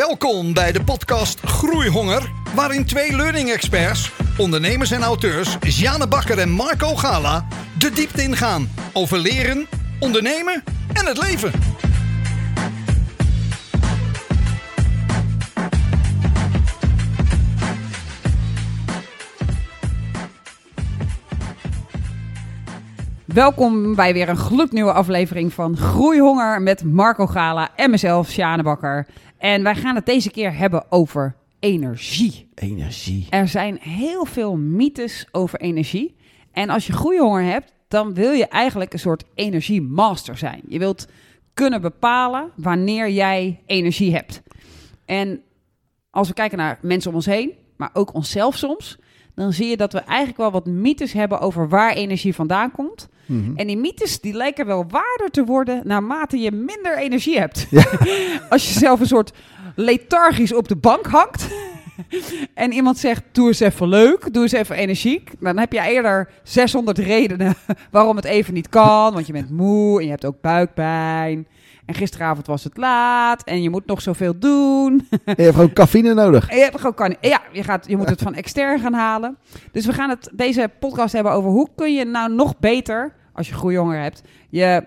Welkom bij de podcast Groeihonger, waarin twee learning experts, ondernemers en auteurs, Jane Bakker en Marco Gala, de diepte ingaan over leren, ondernemen en het leven. Welkom bij weer een gloednieuwe aflevering van Groeihonger met Marco Gala en mezelf, Sjane Bakker. En wij gaan het deze keer hebben over energie. Energie. Er zijn heel veel mythes over energie. En als je groeihonger hebt, dan wil je eigenlijk een soort energiemaster zijn. Je wilt kunnen bepalen wanneer jij energie hebt. En als we kijken naar mensen om ons heen, maar ook onszelf soms, dan zie je dat we eigenlijk wel wat mythes hebben over waar energie vandaan komt. Mhm. En die mythes die lijken wel waarder te worden naarmate je minder energie hebt. Als je zelf een soort lethargisch op de bank hangt. En iemand zegt, doe eens even leuk, doe eens even energiek. Dan heb je eerder 600 redenen waarom het even niet kan. Want je bent moe en je hebt ook buikpijn. En gisteravond was het laat en je moet nog zoveel doen. Je hebt gewoon cafeïne nodig. En je hebt gewoon kan, ja, je, gaat, je moet het van extern gaan halen. Dus we gaan het deze podcast hebben over hoe kun je nou nog beter, als je groeihonger hebt, je,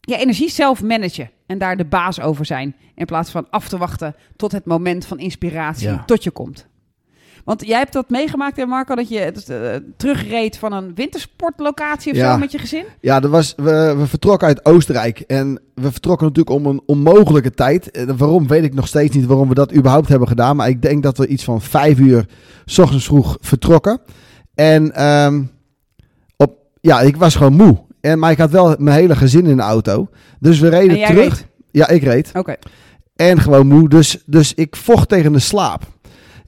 je energie zelf managen. En daar de baas over zijn. In plaats van af te wachten tot het moment van inspiratie Ja. tot je komt. Want jij hebt dat meegemaakt, hè Marco, dat je eh, terugreed van een wintersportlocatie of Ja. zo met je gezin? Ja, dat was, we, we vertrokken uit Oostenrijk. En we vertrokken natuurlijk om een onmogelijke tijd. En waarom weet ik nog steeds niet waarom we dat überhaupt hebben gedaan. Maar ik denk dat we iets van vijf uur s ochtends vroeg vertrokken. En ehm, ja, ik was gewoon moe. En, maar ik had wel mijn hele gezin in de auto. Dus we reden terug. reed? Ja, ik reed. Oké. En gewoon moe. Dus, dus ik vocht tegen de slaap.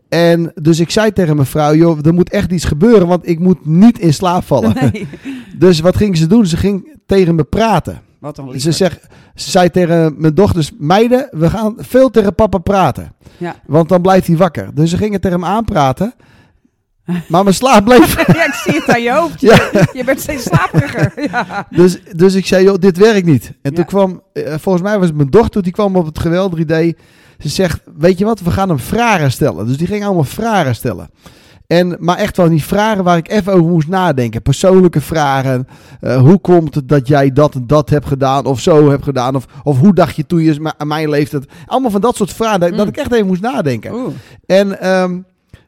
En dus ik zei tegen mijn vrouw, joh, er moet echt iets gebeuren, want ik moet niet in slaap vallen. Nee. Dus wat ging ze doen? Ze ging tegen me praten. Wat dan Ze, lief. zeg, ze zei tegen mijn dochters, meiden, we gaan veel tegen papa praten. Ja. Want dan blijft hij wakker. Dus ze gingen tegen hem aanpraten. Maar mijn slaap bleef. ja, ik zie het aan je hoofd. Je, Ja. je bent steeds slaperiger. Ja. Dus, dus ik zei, joh, dit werkt niet. En Ja. toen kwam, eh, volgens mij was het mijn dochter, die kwam op het geweldige idee. Ze zegt, weet je wat, we gaan hem vragen stellen. Dus die ging allemaal vragen stellen. En, maar echt wel die vragen waar ik even over moest nadenken. Persoonlijke vragen. Eh, hoe komt het dat jij dat en dat hebt gedaan? Of zo hebt gedaan? Of, of hoe dacht je toen je aan mijn leeftijd? Allemaal van dat soort vragen. Dat, Mm. dat ik echt even moest nadenken. Oeh. En ehm,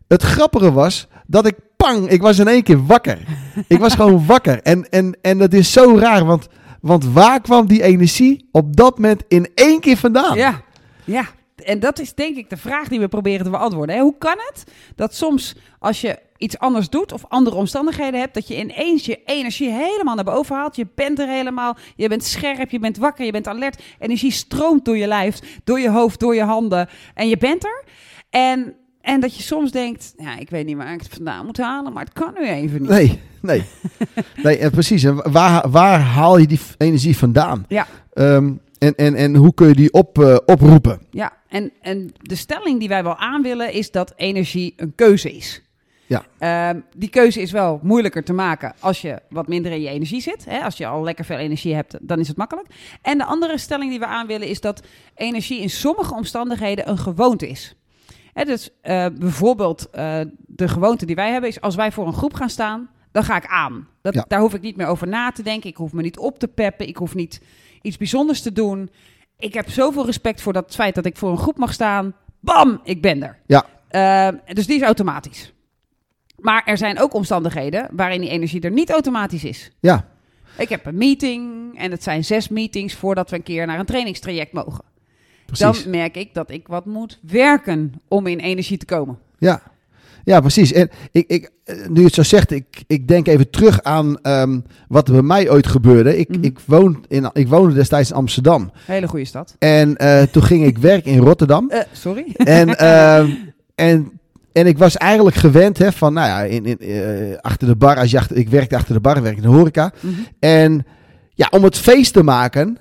het grappige was dat ik pang, ik was in één keer wakker. ik was gewoon wakker. En, en, en dat is zo raar, want, want waar kwam die energie op dat moment in één keer vandaan? Ja, ja. En dat is denk ik de vraag die we proberen te beantwoorden. Hè? Hoe kan het dat soms als je iets anders doet of andere omstandigheden hebt, dat je ineens je energie helemaal naar boven haalt. Je bent er helemaal, je bent scherp, je bent wakker, je bent alert. Energie stroomt door je lijf, door je hoofd, door je handen en je bent er. En, en dat je soms denkt, ja, ik weet niet waar ik het vandaan moet halen, maar het kan nu even niet. Nee, nee. nee en precies. En waar, waar haal je die energie vandaan? Ja. Ehm, en, en, en hoe kun je die op, eh, oproepen? Ja, en, en de stelling die wij wel aan willen is dat energie een keuze is. Ja. Ehm, die keuze is wel moeilijker te maken als je wat minder in je energie zit. Hè? Als je al lekker veel energie hebt, dan is het makkelijk. En de andere stelling die we aan willen is dat energie in sommige omstandigheden een gewoonte is. Hè, dus eh, bijvoorbeeld eh, de gewoonte die wij hebben is als wij voor een groep gaan staan, dan ga ik aan. Dat, Ja. Daar hoef ik niet meer over na te denken. Ik hoef me niet op te peppen. Ik hoef niet iets bijzonders te doen. Ik heb zoveel respect voor dat feit dat ik voor een groep mag staan. Bam, ik ben er. Ja. Ehm, dus die is automatisch. Maar er zijn ook omstandigheden waarin die energie er niet automatisch is. Ja, Ik heb een meeting en het zijn zes meetings voordat we een keer naar een trainingstraject mogen. Precies. Dan merk ik dat ik wat moet werken om in energie te komen. Ja. ja, precies. En ik, ik, eh, nu je het zo zegt, ik, ik denk even terug aan ehm, wat er bij mij ooit gebeurde. Ik, Mhm. ik, woon in, ik woonde destijds in Amsterdam. Hele goede stad. En eh, toen ging ik werken in Rotterdam. Eh, sorry. En, ehm, en, en ik was eigenlijk gewend hè, van, nou ja, in, in, achter de bar. Als je achter, ik werkte achter de bar, werkte in de horeca. Mhm. En ja, om het feest te maken,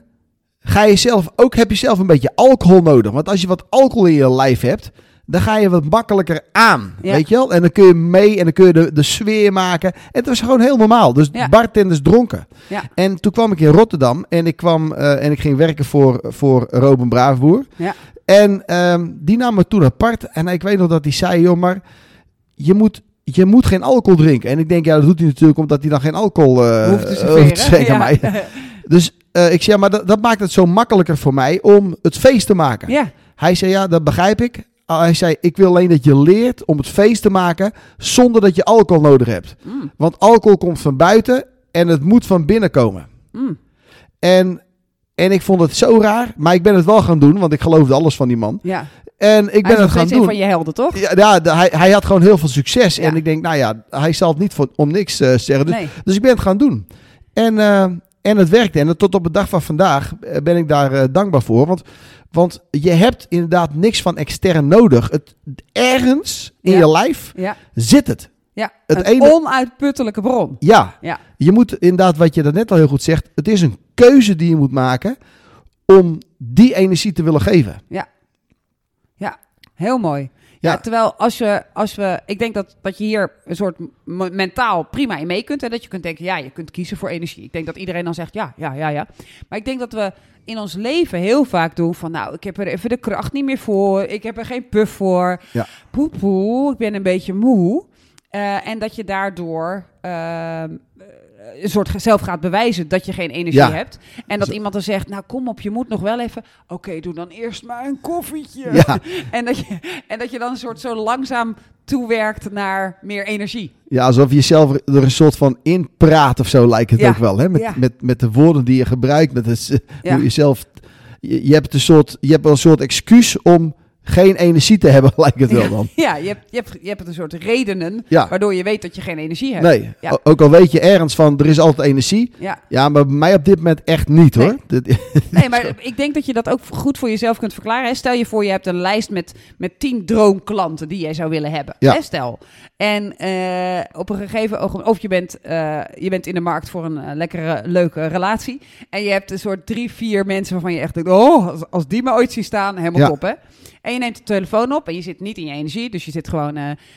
ga je zelf ook, heb je zelf een beetje alcohol nodig. Want als je wat alcohol in je lijf hebt, dan ga je wat makkelijker aan. Ja. Weet je wel? En dan kun je mee en dan kun je de, de sfeer maken. En het was gewoon heel normaal. Dus Ja. bartenders dronken. Ja. En toen kwam ik in Rotterdam en ik, kwam, eh, en ik ging werken voor, voor Robin Braafboer. Ja. En ehm, die nam me toen apart. En ik weet nog dat hij zei, joh, maar je moet, je moet geen alcohol drinken. En ik denk, ja, dat doet hij natuurlijk omdat hij dan geen alcohol eh Hoeft te serveren. hoeft te schenken ja. aan mij. Dus eh, ik zei, ja, maar dat, dat maakt het zo makkelijker voor mij om het feest te maken. ja, Hij zei, ja, dat begrijp ik. Ah, Hij zei, ik wil alleen dat je leert om het feest te maken zonder dat je alcohol nodig hebt. Mm, Want alcohol komt van buiten en het moet van binnen komen. mm. En, en ik vond het zo raar, maar ik ben het wel gaan doen, want ik geloofde alles van die man. ja. En ik Hij ben het gaan doen. van je helden, toch? Ja, ja, de- hij, hij had gewoon heel veel succes. Ja. En ik denk, nou ja, hij zal het niet voor, om niks eh, zeggen. Dus, Nee. dus ik ben het gaan doen. En, eh, en het werkte. En tot op de dag van vandaag eh, ben ik daar eh, dankbaar voor. Want, want je hebt inderdaad niks van extern nodig. Het, ergens in Ja. je lijf Ja, zit het. ja. Het een ene- onuitputtelijke bron. Ja, Ja. je moet inderdaad, wat je daarnet al heel goed zegt, het is een keuze die je moet maken om die energie te willen geven. Heel mooi. Ja. Terwijl als je, als we, ik denk dat, dat je hier een soort mentaal prima in mee kunt. En dat je kunt denken, ja, je kunt kiezen voor energie. Ik denk dat iedereen dan zegt, ja, ja, ja, ja. Maar ik denk dat we in ons leven heel vaak doen van, nou, ik heb er even de kracht niet meer voor. Ik heb er geen puff voor. Ja. Poe, poe, ik ben een beetje moe. Eh, en dat je daardoor ehm, eh, een soort zelf gaat bewijzen dat je geen energie Ja. hebt. En dat iemand dan zegt, nou kom op, je moet nog wel even... Oké, doe dan eerst maar een koffietje. Ja, En dat, je, en dat je dan een soort zo langzaam toewerkt naar meer energie. ja alsof je jezelf er een soort van inpraat of zo lijkt het Ja. ook wel. Hè? Met, Ja. met, met de woorden die je gebruikt. Met het, eh, hoe je zelf, je, je hebt een soort, je hebt wel een soort excuus om geen energie te hebben, lijkt het wel dan. Ja, je hebt, je hebt, je hebt een soort redenen Ja. waardoor je weet dat je geen energie hebt. Nee, Ja. ook al weet je ergens van, er is altijd energie. Ja. Ja, maar bij mij op dit moment echt niet hoor. Nee, maar ik denk dat je dat ook goed voor jezelf kunt verklaren. Stel je voor, je hebt een lijst met, met tien droomklanten die jij zou willen hebben. Stel. En eh, op een gegeven ogenblik, of je bent, eh, je bent in de markt voor een eh, lekkere, leuke relatie. En je hebt een soort drie, vier mensen waarvan je echt denkt, oh, als, als die me ooit zien staan, helemaal Ja. top hè. En je neemt de telefoon op en je zit niet in je energie. Dus je zit gewoon,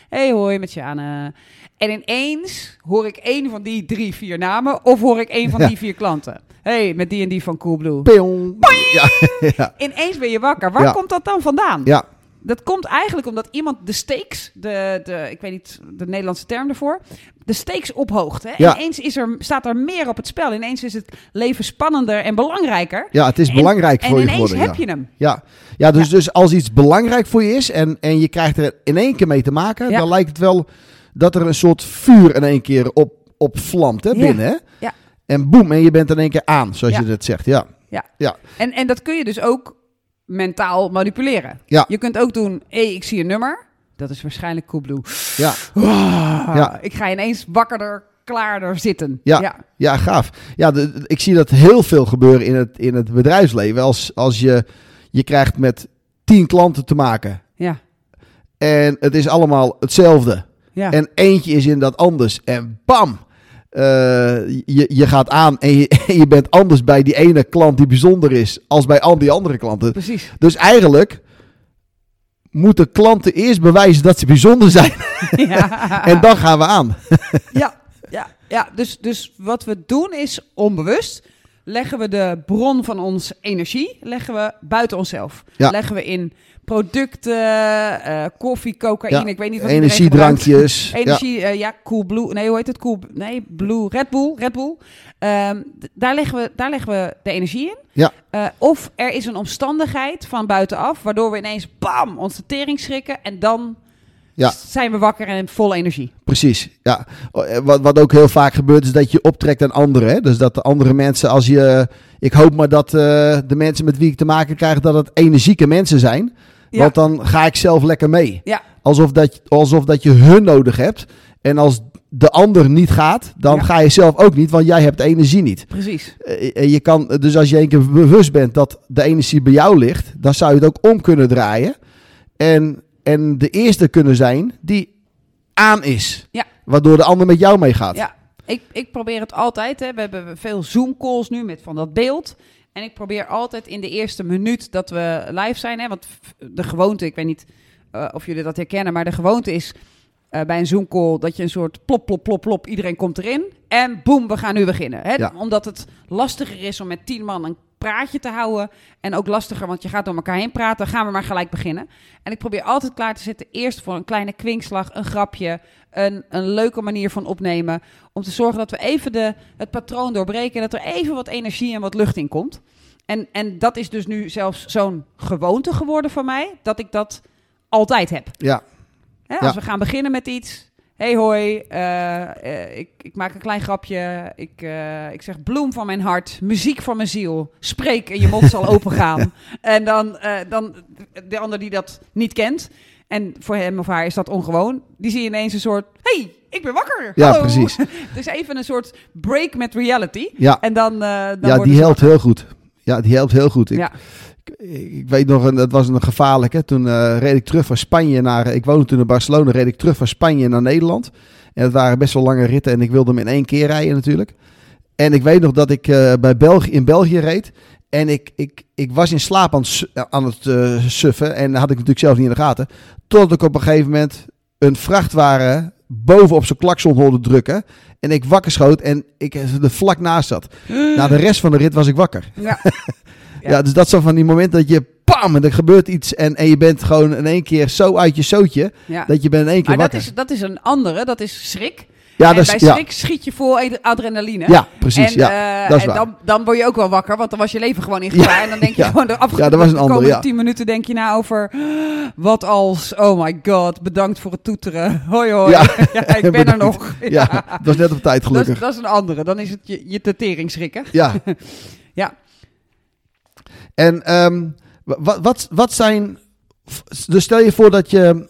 hey hoi, met Sjane. En ineens hoor ik één van die drie, vier namen. Of hoor ik één van Ja. die vier klanten. hey, met die en die van Coolblue. Peong. Ja, ja, Ineens ben je wakker. Waar komt dat dan vandaan? ja, Dat komt eigenlijk omdat iemand de stakes, de, de, ik weet niet de Nederlandse term ervoor, de stakes ophoogt. Hè? Ja. Ineens is er, staat er meer op het spel. Ineens is het leven spannender en belangrijker. ja, het is En- belangrijk En voor je ineens geworden. heb ja. je hem. Ja, ja, dus, dus als iets belangrijk voor je is en, en je krijgt er in één keer mee te maken, Ja. dan lijkt het wel dat er een soort vuur in één keer op, op vlamt hè, Ja. binnen. Hè? Ja. En boem, en je bent in één keer aan, zoals Ja. je dat zegt. Ja, En, en dat kun je dus ook mentaal manipuleren. Ja. Je kunt ook doen, hé, ik zie een nummer. Dat is waarschijnlijk Coolblue. ja, Ah, Ja. Ik ga ineens wakkerder, klaarder zitten. Ja. ja. ja gaaf. Ja, de, de- ik zie dat heel veel gebeuren in het, in het bedrijfsleven. Als, als je, je krijgt met tien klanten te maken ja. en het is allemaal hetzelfde. ja. En eentje is in dat anders. En bam! Eh, je, je gaat aan en je, en je bent anders bij die ene klant die bijzonder is als bij al die andere klanten. Precies. Dus eigenlijk moeten klanten eerst bewijzen dat ze bijzonder zijn. Ja. En dan gaan we aan. Ja, ja, ja. Dus, dus wat we doen is onbewust leggen we de bron van onze energie leggen we buiten onszelf. Ja. Leggen we in producten, eh, koffie, cocaïne, Ja, ik weet niet wat. Energiedrankjes. Energie, ja. ja, Cool Blue. Nee, hoe heet het? Cool, nee, Blue, Red Bull, Red Bull. Ehm, daar, leggen we, daar leggen we de energie in. Ja. Eh, of er is een omstandigheid van buitenaf, waardoor we ineens bam, onze tering schrikken en dan Ja. zijn we wakker en vol energie. Precies, ja. Wat, wat ook heel vaak gebeurt is dat je optrekt aan anderen. Hè? Dus dat de andere mensen, als je... Ik hoop maar dat eh, de mensen met wie ik te maken krijg, dat het energieke mensen zijn. Ja. Want dan ga ik zelf lekker mee. Ja. Alsof dat, alsof dat je hun nodig hebt. En als de ander niet gaat, dan Ja. ga je zelf ook niet, want jij hebt de energie niet. Precies. Eh, eh, je kan, dus als je een keer bewust bent dat de energie bij jou ligt, dan zou je het ook om kunnen draaien. En, en de eerste kunnen zijn die aan is. Ja. Waardoor de ander met jou meegaat. Ja, ik, ik probeer het altijd. Hè. We hebben veel Zoom-calls nu met van dat beeld. En ik probeer altijd in de eerste minuut dat we live zijn. Hè, want de gewoonte, ik weet niet eh, of jullie dat herkennen, maar de gewoonte is eh, bij een Zoom-call dat je een soort plop, plop, plop, plop, iedereen komt erin. En boem, we gaan nu beginnen. Hè? Ja. Omdat het lastiger is om met tien man een praatje te houden. En ook lastiger, want je gaat door elkaar heen praten. Gaan we maar gelijk beginnen. En ik probeer altijd klaar te zitten. Eerst voor een kleine kwinkslag, een grapje, een, een leuke manier van opnemen. Om te zorgen dat we even de, het patroon doorbreken. En dat er even wat energie en wat lucht in komt. En, en dat is dus nu zelfs zo'n gewoonte geworden voor mij. Dat ik dat altijd heb. Ja, Hè, als Ja. we gaan beginnen met iets. Hey hoi, eh, eh, ik, ik maak een klein grapje. Ik, eh, ik zeg bloem van mijn hart, muziek van mijn ziel. Spreek en je mond zal opengaan. En dan, dan de ander die dat niet kent. En voor hem of haar is dat ongewoon. Die zie je ineens een soort, hey, ik ben wakker. Ja, Hallo. precies. dus even een soort break met reality. ja. En dan, eh dan ja die helpt heel goed. Ja, die helpt heel goed. Ik, Ja. ik, ik weet nog, dat was een gevaarlijke. Toen eh, reed ik terug van Spanje naar... Ik woonde toen in Barcelona, reed ik terug van Spanje naar Nederland. En het waren best wel lange ritten en ik wilde hem in één keer rijden natuurlijk. En ik weet nog dat ik eh, bij België, in België reed. En ik, ik, ik was in slaap aan het, su- aan het eh, suffen. En dat had ik natuurlijk zelf niet in de gaten. Tot ik op een gegeven moment een vrachtwagen boven op zijn klakson hoorde drukken. En ik wakker schoot en ik er vlak naast zat. Na de rest van de rit was ik wakker. Ja. Ja, Ja. dus dat zijn van die momenten dat je pam en er gebeurt iets en, en je bent gewoon in één keer zo uit je zootje ja. dat je bent in één keer Maar dat wakker. is, dat is een andere, dat is schrik. Ja, en dat bij is, ja, schrik schiet je vol ad- adrenaline. ja, precies. en ja. eh, dat is en waar. dan, dan word je ook wel wakker, want dan was je leven gewoon in gevaar. en dan denk je ja. gewoon de afgelopen Ja, dat was een andere, komende ja. tien minuten denk je na over... Wat als, oh my god, bedankt voor het toeteren. Hoi hoi, Ja. ja, ik ben er nog. ja, dat was net op tijd dat, gelukkig. dat is een andere, dan is het je, je tetering schrikken. Ja. Ja. En ehm, wat, wat, wat zijn... Dus stel je voor dat je...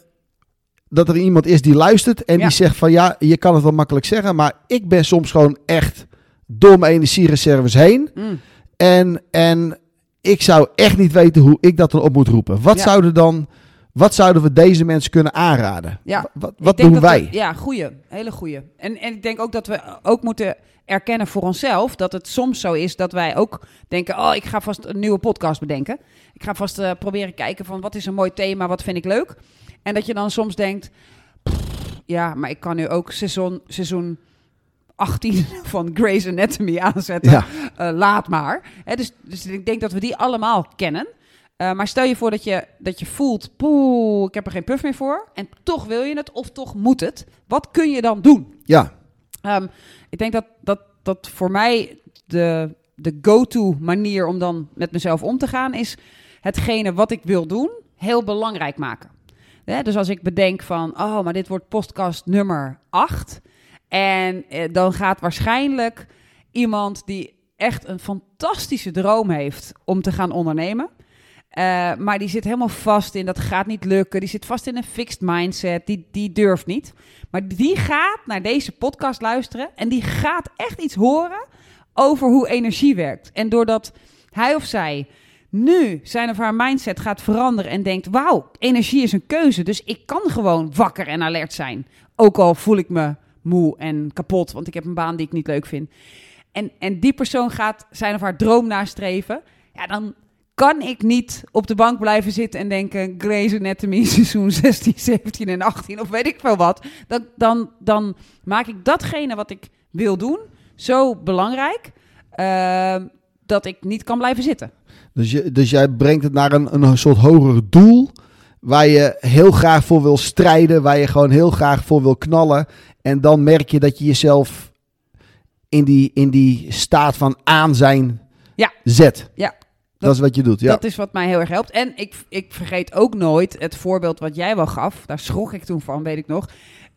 Dat er iemand is die luistert en Ja. die zegt van ja, je kan het wel makkelijk zeggen, maar ik ben soms gewoon echt door mijn energiereserves heen. Mm. En, en ik zou echt niet weten hoe ik dat dan op moet roepen. Wat, Ja. zouden, dan, wat zouden we deze mensen kunnen aanraden? Ja. Wa- Wat, wat doen wij? we- ja, goeie. Hele goeie. En, en ik denk ook dat we ook moeten erkennen voor onszelf dat het soms zo is dat wij ook denken: oh, ik ga vast een nieuwe podcast bedenken. Ik ga vast eh, proberen kijken van wat is een mooi thema, wat vind ik leuk. En dat je dan soms denkt: "Pff, ja, maar ik kan nu ook seizoen, seizoen 18 van Grey's Anatomy aanzetten. Ja, Eh, laat maar. Hè, dus, dus ik denk dat we die allemaal kennen. Eh, maar stel je voor dat je, dat je voelt, poeh, ik heb er geen puff meer voor. En toch wil je het of toch moet het. Wat kun je dan doen? ja, Ehm, ik denk dat, dat, dat voor mij de, de go-to manier om dan met mezelf om te gaan... is hetgene wat ik wil doen heel belangrijk maken. Dus als ik bedenk van, oh, maar dit wordt podcast nummer 8... en eh, dan gaat waarschijnlijk iemand die echt een fantastische droom heeft om te gaan ondernemen... Eh, maar die zit helemaal vast in dat gaat niet lukken. Die zit vast in een fixed mindset. Die, die durft niet. Maar die gaat naar deze podcast luisteren. En die gaat echt iets horen over hoe energie werkt. En doordat hij of zij nu zijn of haar mindset gaat veranderen en denkt: Wauw, energie is een keuze. Dus ik kan gewoon wakker en alert zijn. Ook al voel ik me moe en kapot, want ik heb een baan die ik niet leuk vind. En, en die persoon gaat zijn of haar droom nastreven. Ja, dan kan ik niet op de bank blijven zitten en denken... Grey's Anatomy seizoen 16, 17 en 18 of weet ik veel wat. Dan, dan, dan maak ik datgene wat ik wil doen zo belangrijk... eh, dat ik niet kan blijven zitten. dus, je, dus jij brengt het naar een, een soort hoger doel waar je heel graag voor wil strijden, waar je gewoon heel graag voor wil knallen. En dan merk je dat je jezelf in die, in die staat van aan zijn Ja. zet. Ja. Dat, is wat je doet, ja. Dat is wat mij heel erg helpt. En ik, ik vergeet ook nooit het voorbeeld wat jij wel gaf. Daar schrok ik toen van, weet ik nog.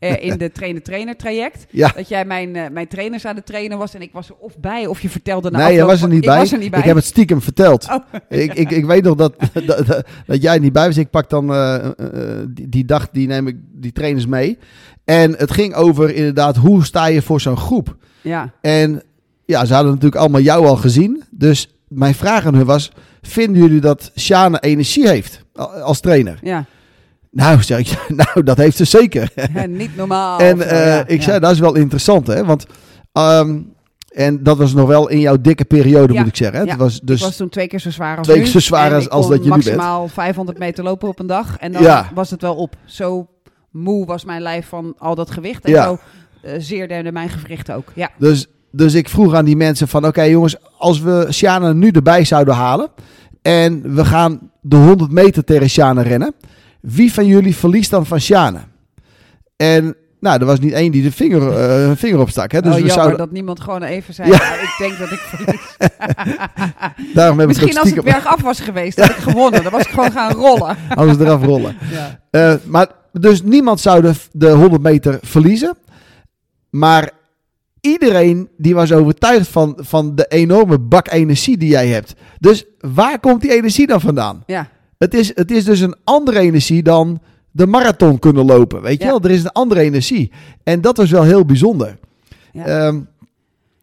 Eh, in de trainer-trainer traject. ja. Dat jij mijn, eh, mijn trainers aan het trainen was en ik was er of bij of je vertelde na Nee, je was er niet ik bij. was er niet bij. Ik heb het stiekem verteld. Oh, ik, ik, ik weet nog dat, dat, dat, dat jij niet bij was. Ik pak dan eh, die, die dag, die neem ik die trainers mee. En het ging over inderdaad, hoe sta je voor zo'n groep? Ja, En ja, ze hadden natuurlijk allemaal jou al gezien. Dus mijn vraag aan hun was, vinden jullie dat Sjane energie heeft als trainer? ja. Nou, zeg ik, nou, dat heeft ze zeker. Ja, niet normaal. en eh, ja, ik zei, dat is wel interessant, hè? Want, ehm, en dat was nog wel in jouw dikke periode, moet ik zeggen. Hè? Het was dus ik was toen twee keer zo zwaar als twee keer zo zwaar En als- als dat je nu bent. maximaal 500 meter lopen op een dag. En dan was het wel op. Zo moe was mijn lijf van al dat gewicht. En zo uh, zeer mijn gewrichten ook. Ja, Dus, dus ik vroeg aan die mensen van, oké jongens, als we Sjane nu erbij zouden halen en we gaan de 100 meter tegen Sjane rennen, wie van jullie verliest dan van Sjane? En nou, er was niet één die de vinger, een vinger opstak. Hè? Dus oh, we jammer zouden, dat niemand gewoon even zei, Ja. "Nou, ik denk dat ik verlies. daarom heb ik Misschien als het stiekem bergaf was geweest, had ik gewonnen. Dan was ik gewoon gaan rollen. alles eraf rollen. Ja. Eh, maar dus niemand zou de, de 100 meter verliezen. Maar iedereen die was overtuigd van, van de enorme bak energie die jij hebt. Dus waar komt die energie dan vandaan? Ja. Het is, het is dus een andere energie dan de marathon kunnen lopen. Weet je Ja. wel? Er is een andere energie. En dat was wel heel bijzonder. Ja. Ehm,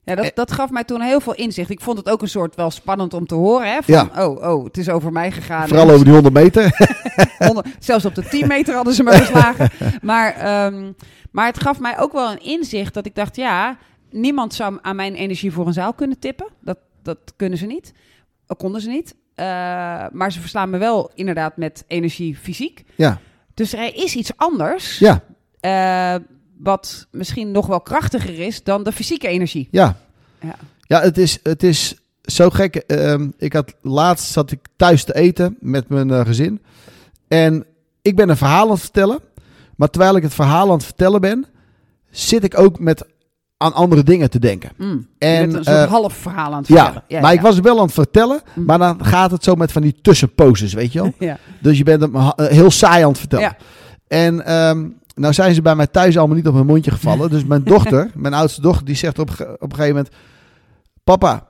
Ja, dat, dat gaf mij toen heel veel inzicht. Ik vond het ook een soort wel spannend om te horen. Hè? Van, Ja. oh, oh, het is over mij gegaan. vooral over die 100 meter. honderd- zelfs op de 10 meter hadden ze me geslagen. Maar, ehm, maar het gaf mij ook wel een inzicht dat ik dacht, ja, niemand zou aan mijn energie voor een zaal kunnen tippen. Dat, dat kunnen ze niet. Dat konden ze niet. Eh, maar ze verslaan me wel inderdaad met energie fysiek. ja, Dus er is iets anders. ja, eh, wat misschien nog wel krachtiger is dan de fysieke energie. ja. Ja. Ja, het is, het is zo gek. Ehm, ik had laatst zat ik thuis te eten met mijn eh, gezin. En ik ben een verhaal aan het vertellen. Maar terwijl ik het verhaal aan het vertellen ben, zit ik ook met aan andere dingen te denken. Mm. En, een eh, half verhaal aan het Ja, vertellen. maar ik was wel aan het vertellen, Mm. maar dan gaat het zo met van die tussenposes, weet je wel. Ja. Dus je bent hem eh, heel saai aan het vertellen. Ja. En ehm, nou zijn ze bij mij thuis allemaal niet op mijn mondje gevallen. Dus mijn dochter, mijn oudste dochter, die zegt op, op een gegeven moment... Papa,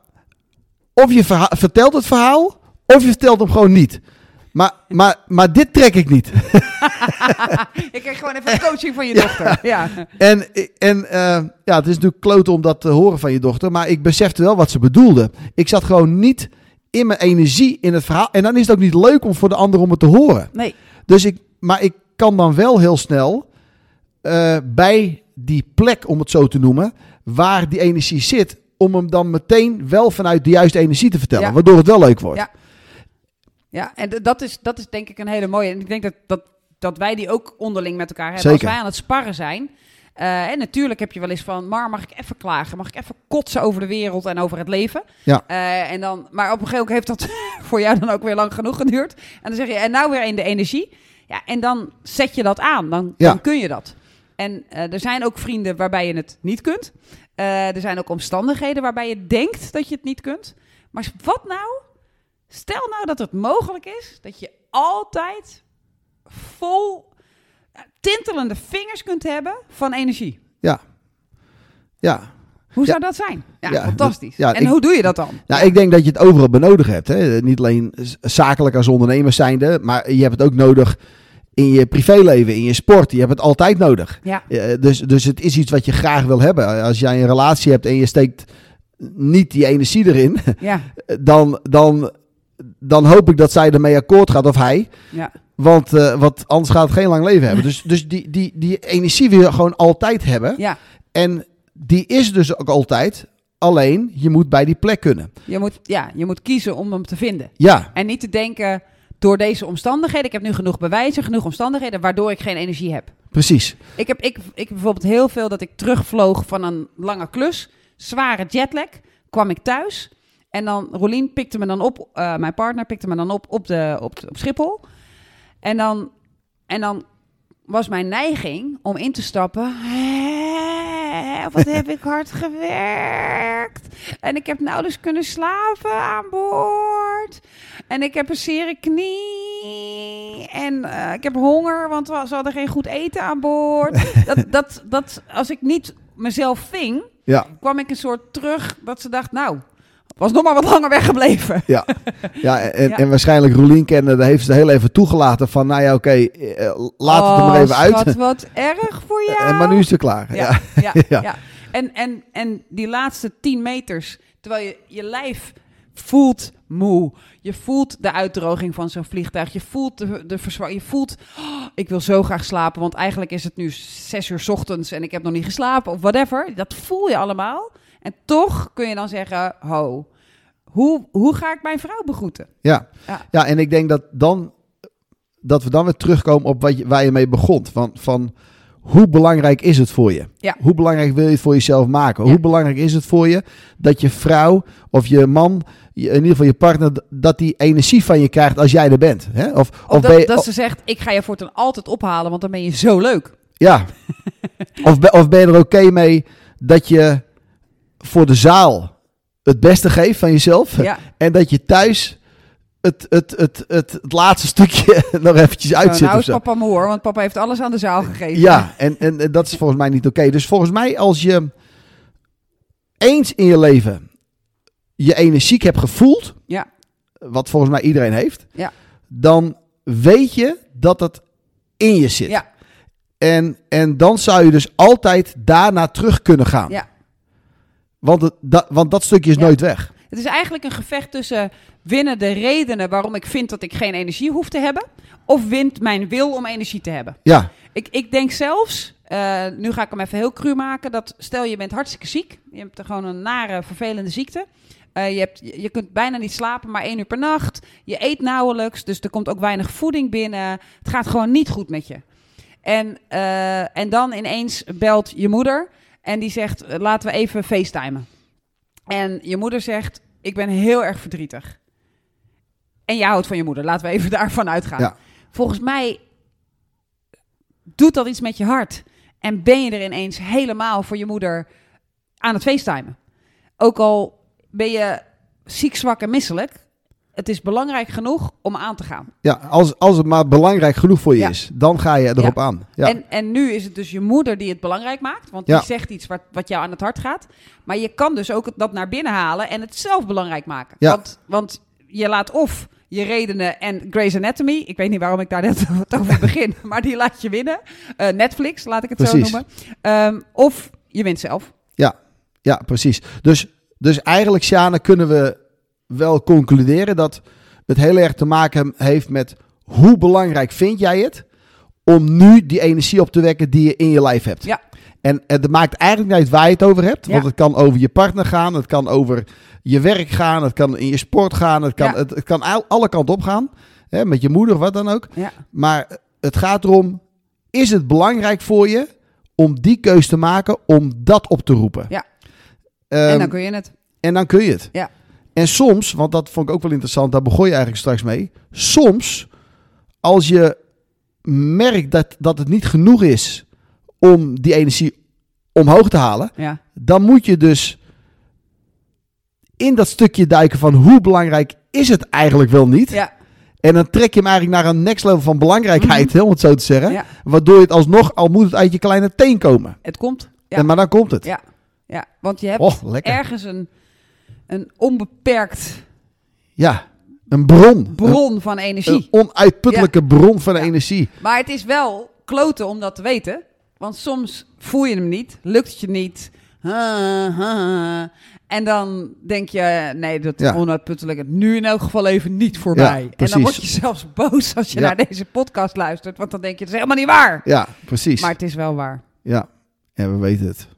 of je vertelt het verhaal, of je vertelt hem gewoon niet. Maar, maar, maar dit trek ik niet. ik kreeg gewoon even een coaching van je dochter. Ja. En, en eh, ja, het is natuurlijk kloten om dat te horen van je dochter. Maar ik besefte wel wat ze bedoelde. Ik zat gewoon niet in mijn energie in het verhaal. En dan is het ook niet leuk om voor de ander om het te horen. Nee. Dus ik, maar ik kan dan wel heel snel eh, bij die plek, om het zo te noemen, waar die energie zit, om hem dan meteen wel vanuit de juiste energie te vertellen. Ja. Waardoor het wel leuk wordt. Ja. Ja, en dat is, dat is denk ik een hele mooie. En ik denk dat, dat, dat wij die ook onderling met elkaar hebben. Zeker. Als wij aan het sparren zijn. eh, en natuurlijk heb je wel eens van, Mar, mag ik even klagen? Mag ik even kotsen over de wereld en over het leven? Ja. Eh, en dan, maar op een gegeven moment heeft dat voor jou dan ook weer lang genoeg geduurd. En dan zeg je, en nou weer in de energie. Ja, en dan zet je dat aan. Dan, Ja. dan kun je dat. En eh, er zijn ook vrienden waarbij je het niet kunt. Er zijn ook omstandigheden waarbij je denkt dat je het niet kunt. Maar wat nou? Stel nou dat het mogelijk is dat je altijd vol eh, tintelende vingers kunt hebben van energie. Ja. Ja. Hoe Ja. zou dat zijn? Ja, Ja, fantastisch. dat- ja, en ik- hoe doe je dat dan? Nou, ik denk dat je het overal benodigd hebt. Hè? Niet alleen zakelijk als ondernemer zijnde, maar je hebt het ook nodig in je privéleven, in je sport. Je hebt het altijd nodig. Ja, Eh, dus, dus het is iets wat je graag wil hebben. Als jij een relatie hebt en je steekt niet die energie erin, ja, dan, dan, dan hoop ik dat zij ermee akkoord gaat of hij. ja. Want, want anders gaat het geen lang leven hebben. Dus, dus die, die, die energie wil je gewoon altijd hebben. ja. En die is dus ook altijd. Alleen, je moet bij die plek kunnen. Je, moet, ja je moet kiezen om hem te vinden. Ja, En niet te denken, door deze omstandigheden, ik heb nu genoeg bewijzen, genoeg omstandigheden, waardoor ik geen energie heb. precies. Ik heb, ik, ik bijvoorbeeld heel veel dat ik terugvloog van een lange klus, zware jetlag, kwam ik thuis. En dan, Rolien pikte me dan op, eh, mijn partner pikte me dan op op, de, op, op Schiphol. En dan, en dan was mijn neiging om in te stappen. "Hè, Wat heb ik hard gewerkt. En ik heb nauwelijks kunnen slapen aan boord. En ik heb een zere knie. En eh, ik heb honger, want we- ze hadden geen goed eten aan boord. dat, dat, dat, als ik niet mezelf ving, Ja, kwam ik een soort terug dat ze dacht, nou, was nog maar wat langer weggebleven. ja. ja, en, Ja. en waarschijnlijk Roelien kennen, daar heeft ze heel even toegelaten van, nou ja, oké, eh, laat het er maar Oh, even uit. Schat, wat erg voor jou. En maar nu is het klaar. Ja. Ja, ja. En, en, en die laatste 10 meters, terwijl je je lijf voelt moe. Je voelt de uitdroging van zo'n vliegtuig. Je voelt de, de verzwa- Je voelt, "Oh, ik wil zo graag slapen, want eigenlijk is het nu 6 uur 's ochtends en ik heb nog niet geslapen of whatever. Dat voel je allemaal. En toch kun je dan zeggen, ho, hoe, hoe ga ik mijn vrouw begroeten? Ja. Ja. ja, en ik denk dat, dan, dat we dan weer terugkomen op wat je, waar je mee begon. Van, van hoe belangrijk is het voor je? Ja. Hoe belangrijk wil je het voor jezelf maken? Ja. Hoe belangrijk is het voor je dat je vrouw of je man, in ieder geval je partner, dat die energie van je krijgt als jij er bent? Hè? Of, Of, of dat, ben je, dat ze zegt, ik ga je voortaan altijd ophalen, want dan ben je zo leuk. Ja. of, ben, of ben je er oké mee dat je voor de zaal het beste geeft van jezelf? Ja. En dat je thuis het, het, het, het, het laatste stukje nog eventjes Nou, uitzet nou of is papa me hoor, want papa heeft alles aan de zaal gegeven. Ja, en, en, en dat is volgens mij niet oké. Dus volgens mij als je eens in je leven je energiek hebt gevoeld, Ja. wat volgens mij iedereen heeft, Ja. dan weet je dat het in je zit. Ja. En, en dan zou je dus altijd daarna terug kunnen gaan. Ja. Want, het, dat, want dat stukje is Ja. nooit weg. Het is eigenlijk een gevecht tussen winnen de redenen waarom ik vind dat ik geen energie hoef te hebben, of wint mijn wil om energie te hebben. Ja, Ik, ik denk zelfs, eh, nu ga ik hem even heel cru maken, dat stel je bent hartstikke ziek, je hebt er gewoon een nare, vervelende ziekte. Eh, je, hebt, je je kunt bijna niet slapen, maar één uur per nacht. Je eet nauwelijks, dus er komt ook weinig voeding binnen. Het gaat gewoon niet goed met je. En, eh, en dan ineens belt je moeder en die zegt, eh, laten we even facetimen. En je moeder zegt, ik ben heel erg verdrietig. En jij houdt van je moeder, laten we even daarvan uitgaan. Ja. Volgens mij doet dat iets met je hart. En ben je er ineens helemaal voor je moeder aan het facetimen. Ook al ben je ziek, zwak en misselijk. Het is belangrijk genoeg om aan te gaan. ja als, als het maar belangrijk genoeg voor je Ja. is, dan ga je erop Ja. aan. Ja. En, en nu is het dus je moeder die het belangrijk maakt. Want die Ja. zegt iets wat, wat jou aan het hart gaat. Maar je kan dus ook dat naar binnen halen en het zelf belangrijk maken. Ja. Want, want je laat of je redenen en Grey's Anatomy. Ik weet niet waarom ik daar net over begin. Maar die laat je winnen. Eh, Netflix, laat ik het Precies. zo noemen. Ehm, of je wint zelf. Ja, precies. Dus, dus eigenlijk, Sjane, kunnen we wel concluderen dat het heel erg te maken heeft met hoe belangrijk vind jij het om nu die energie op te wekken die je in je lijf hebt. Ja. En het maakt eigenlijk niet uit waar je het over hebt. Want het kan over je partner gaan, het kan over je werk gaan, het kan in je sport gaan, het kan, Ja. het, het kan al- alle kanten op gaan. Hè, met je moeder, wat dan ook. Ja. Maar het gaat erom, is het belangrijk voor je om die keus te maken om dat op te roepen? Ja. Ehm, en dan kun je het. en dan kun je het. Ja. En soms, want dat vond ik ook wel interessant, daar begon je eigenlijk straks mee. Soms, als je merkt dat, dat het niet genoeg is om die energie omhoog te halen, Ja. dan moet je dus in dat stukje duiken van hoe belangrijk is het eigenlijk wel niet. Ja. En dan trek je hem eigenlijk naar een next level van belangrijkheid, hè, om het zo te zeggen. Ja. Waardoor je het alsnog, al moet het uit je kleine teen komen. Het komt. Ja. En, maar dan komt het. Ja. Ja. Want je hebt Oh, ergens een, een onbeperkt Ja, een bron. bron van energie. een onuitputtelijke bron van Ja. energie. Maar het is wel kloten om dat te weten. Want soms voel je hem niet, lukt het je niet. Ha, ha, ha. En dan denk je, nee, dat Ja. onuitputtelijke, nu in elk geval even niet voorbij. Ja, en dan word je zelfs boos als je Ja. naar deze podcast luistert. Want dan denk je, het is helemaal niet waar. Ja, precies. Maar het is wel waar. Ja. ja, we weten het.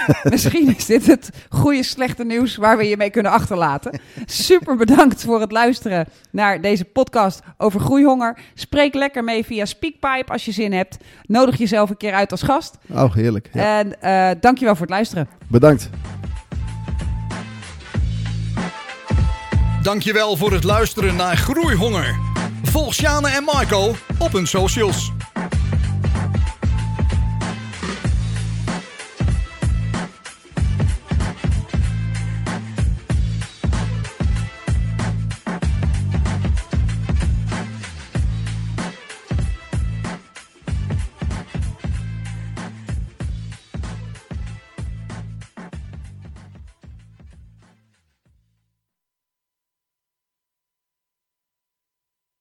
Misschien is dit het goede slechte nieuws waar we je mee kunnen achterlaten. Super bedankt voor het luisteren naar deze podcast over groeihonger. Spreek lekker mee via Speakpipe als je zin hebt. Nodig jezelf een keer uit als gast. Oh, heerlijk. Ja. En eh dankjewel voor het luisteren. Bedankt. Dankjewel voor het luisteren naar Groeihonger. Volg Sjane en Marco op hun socials.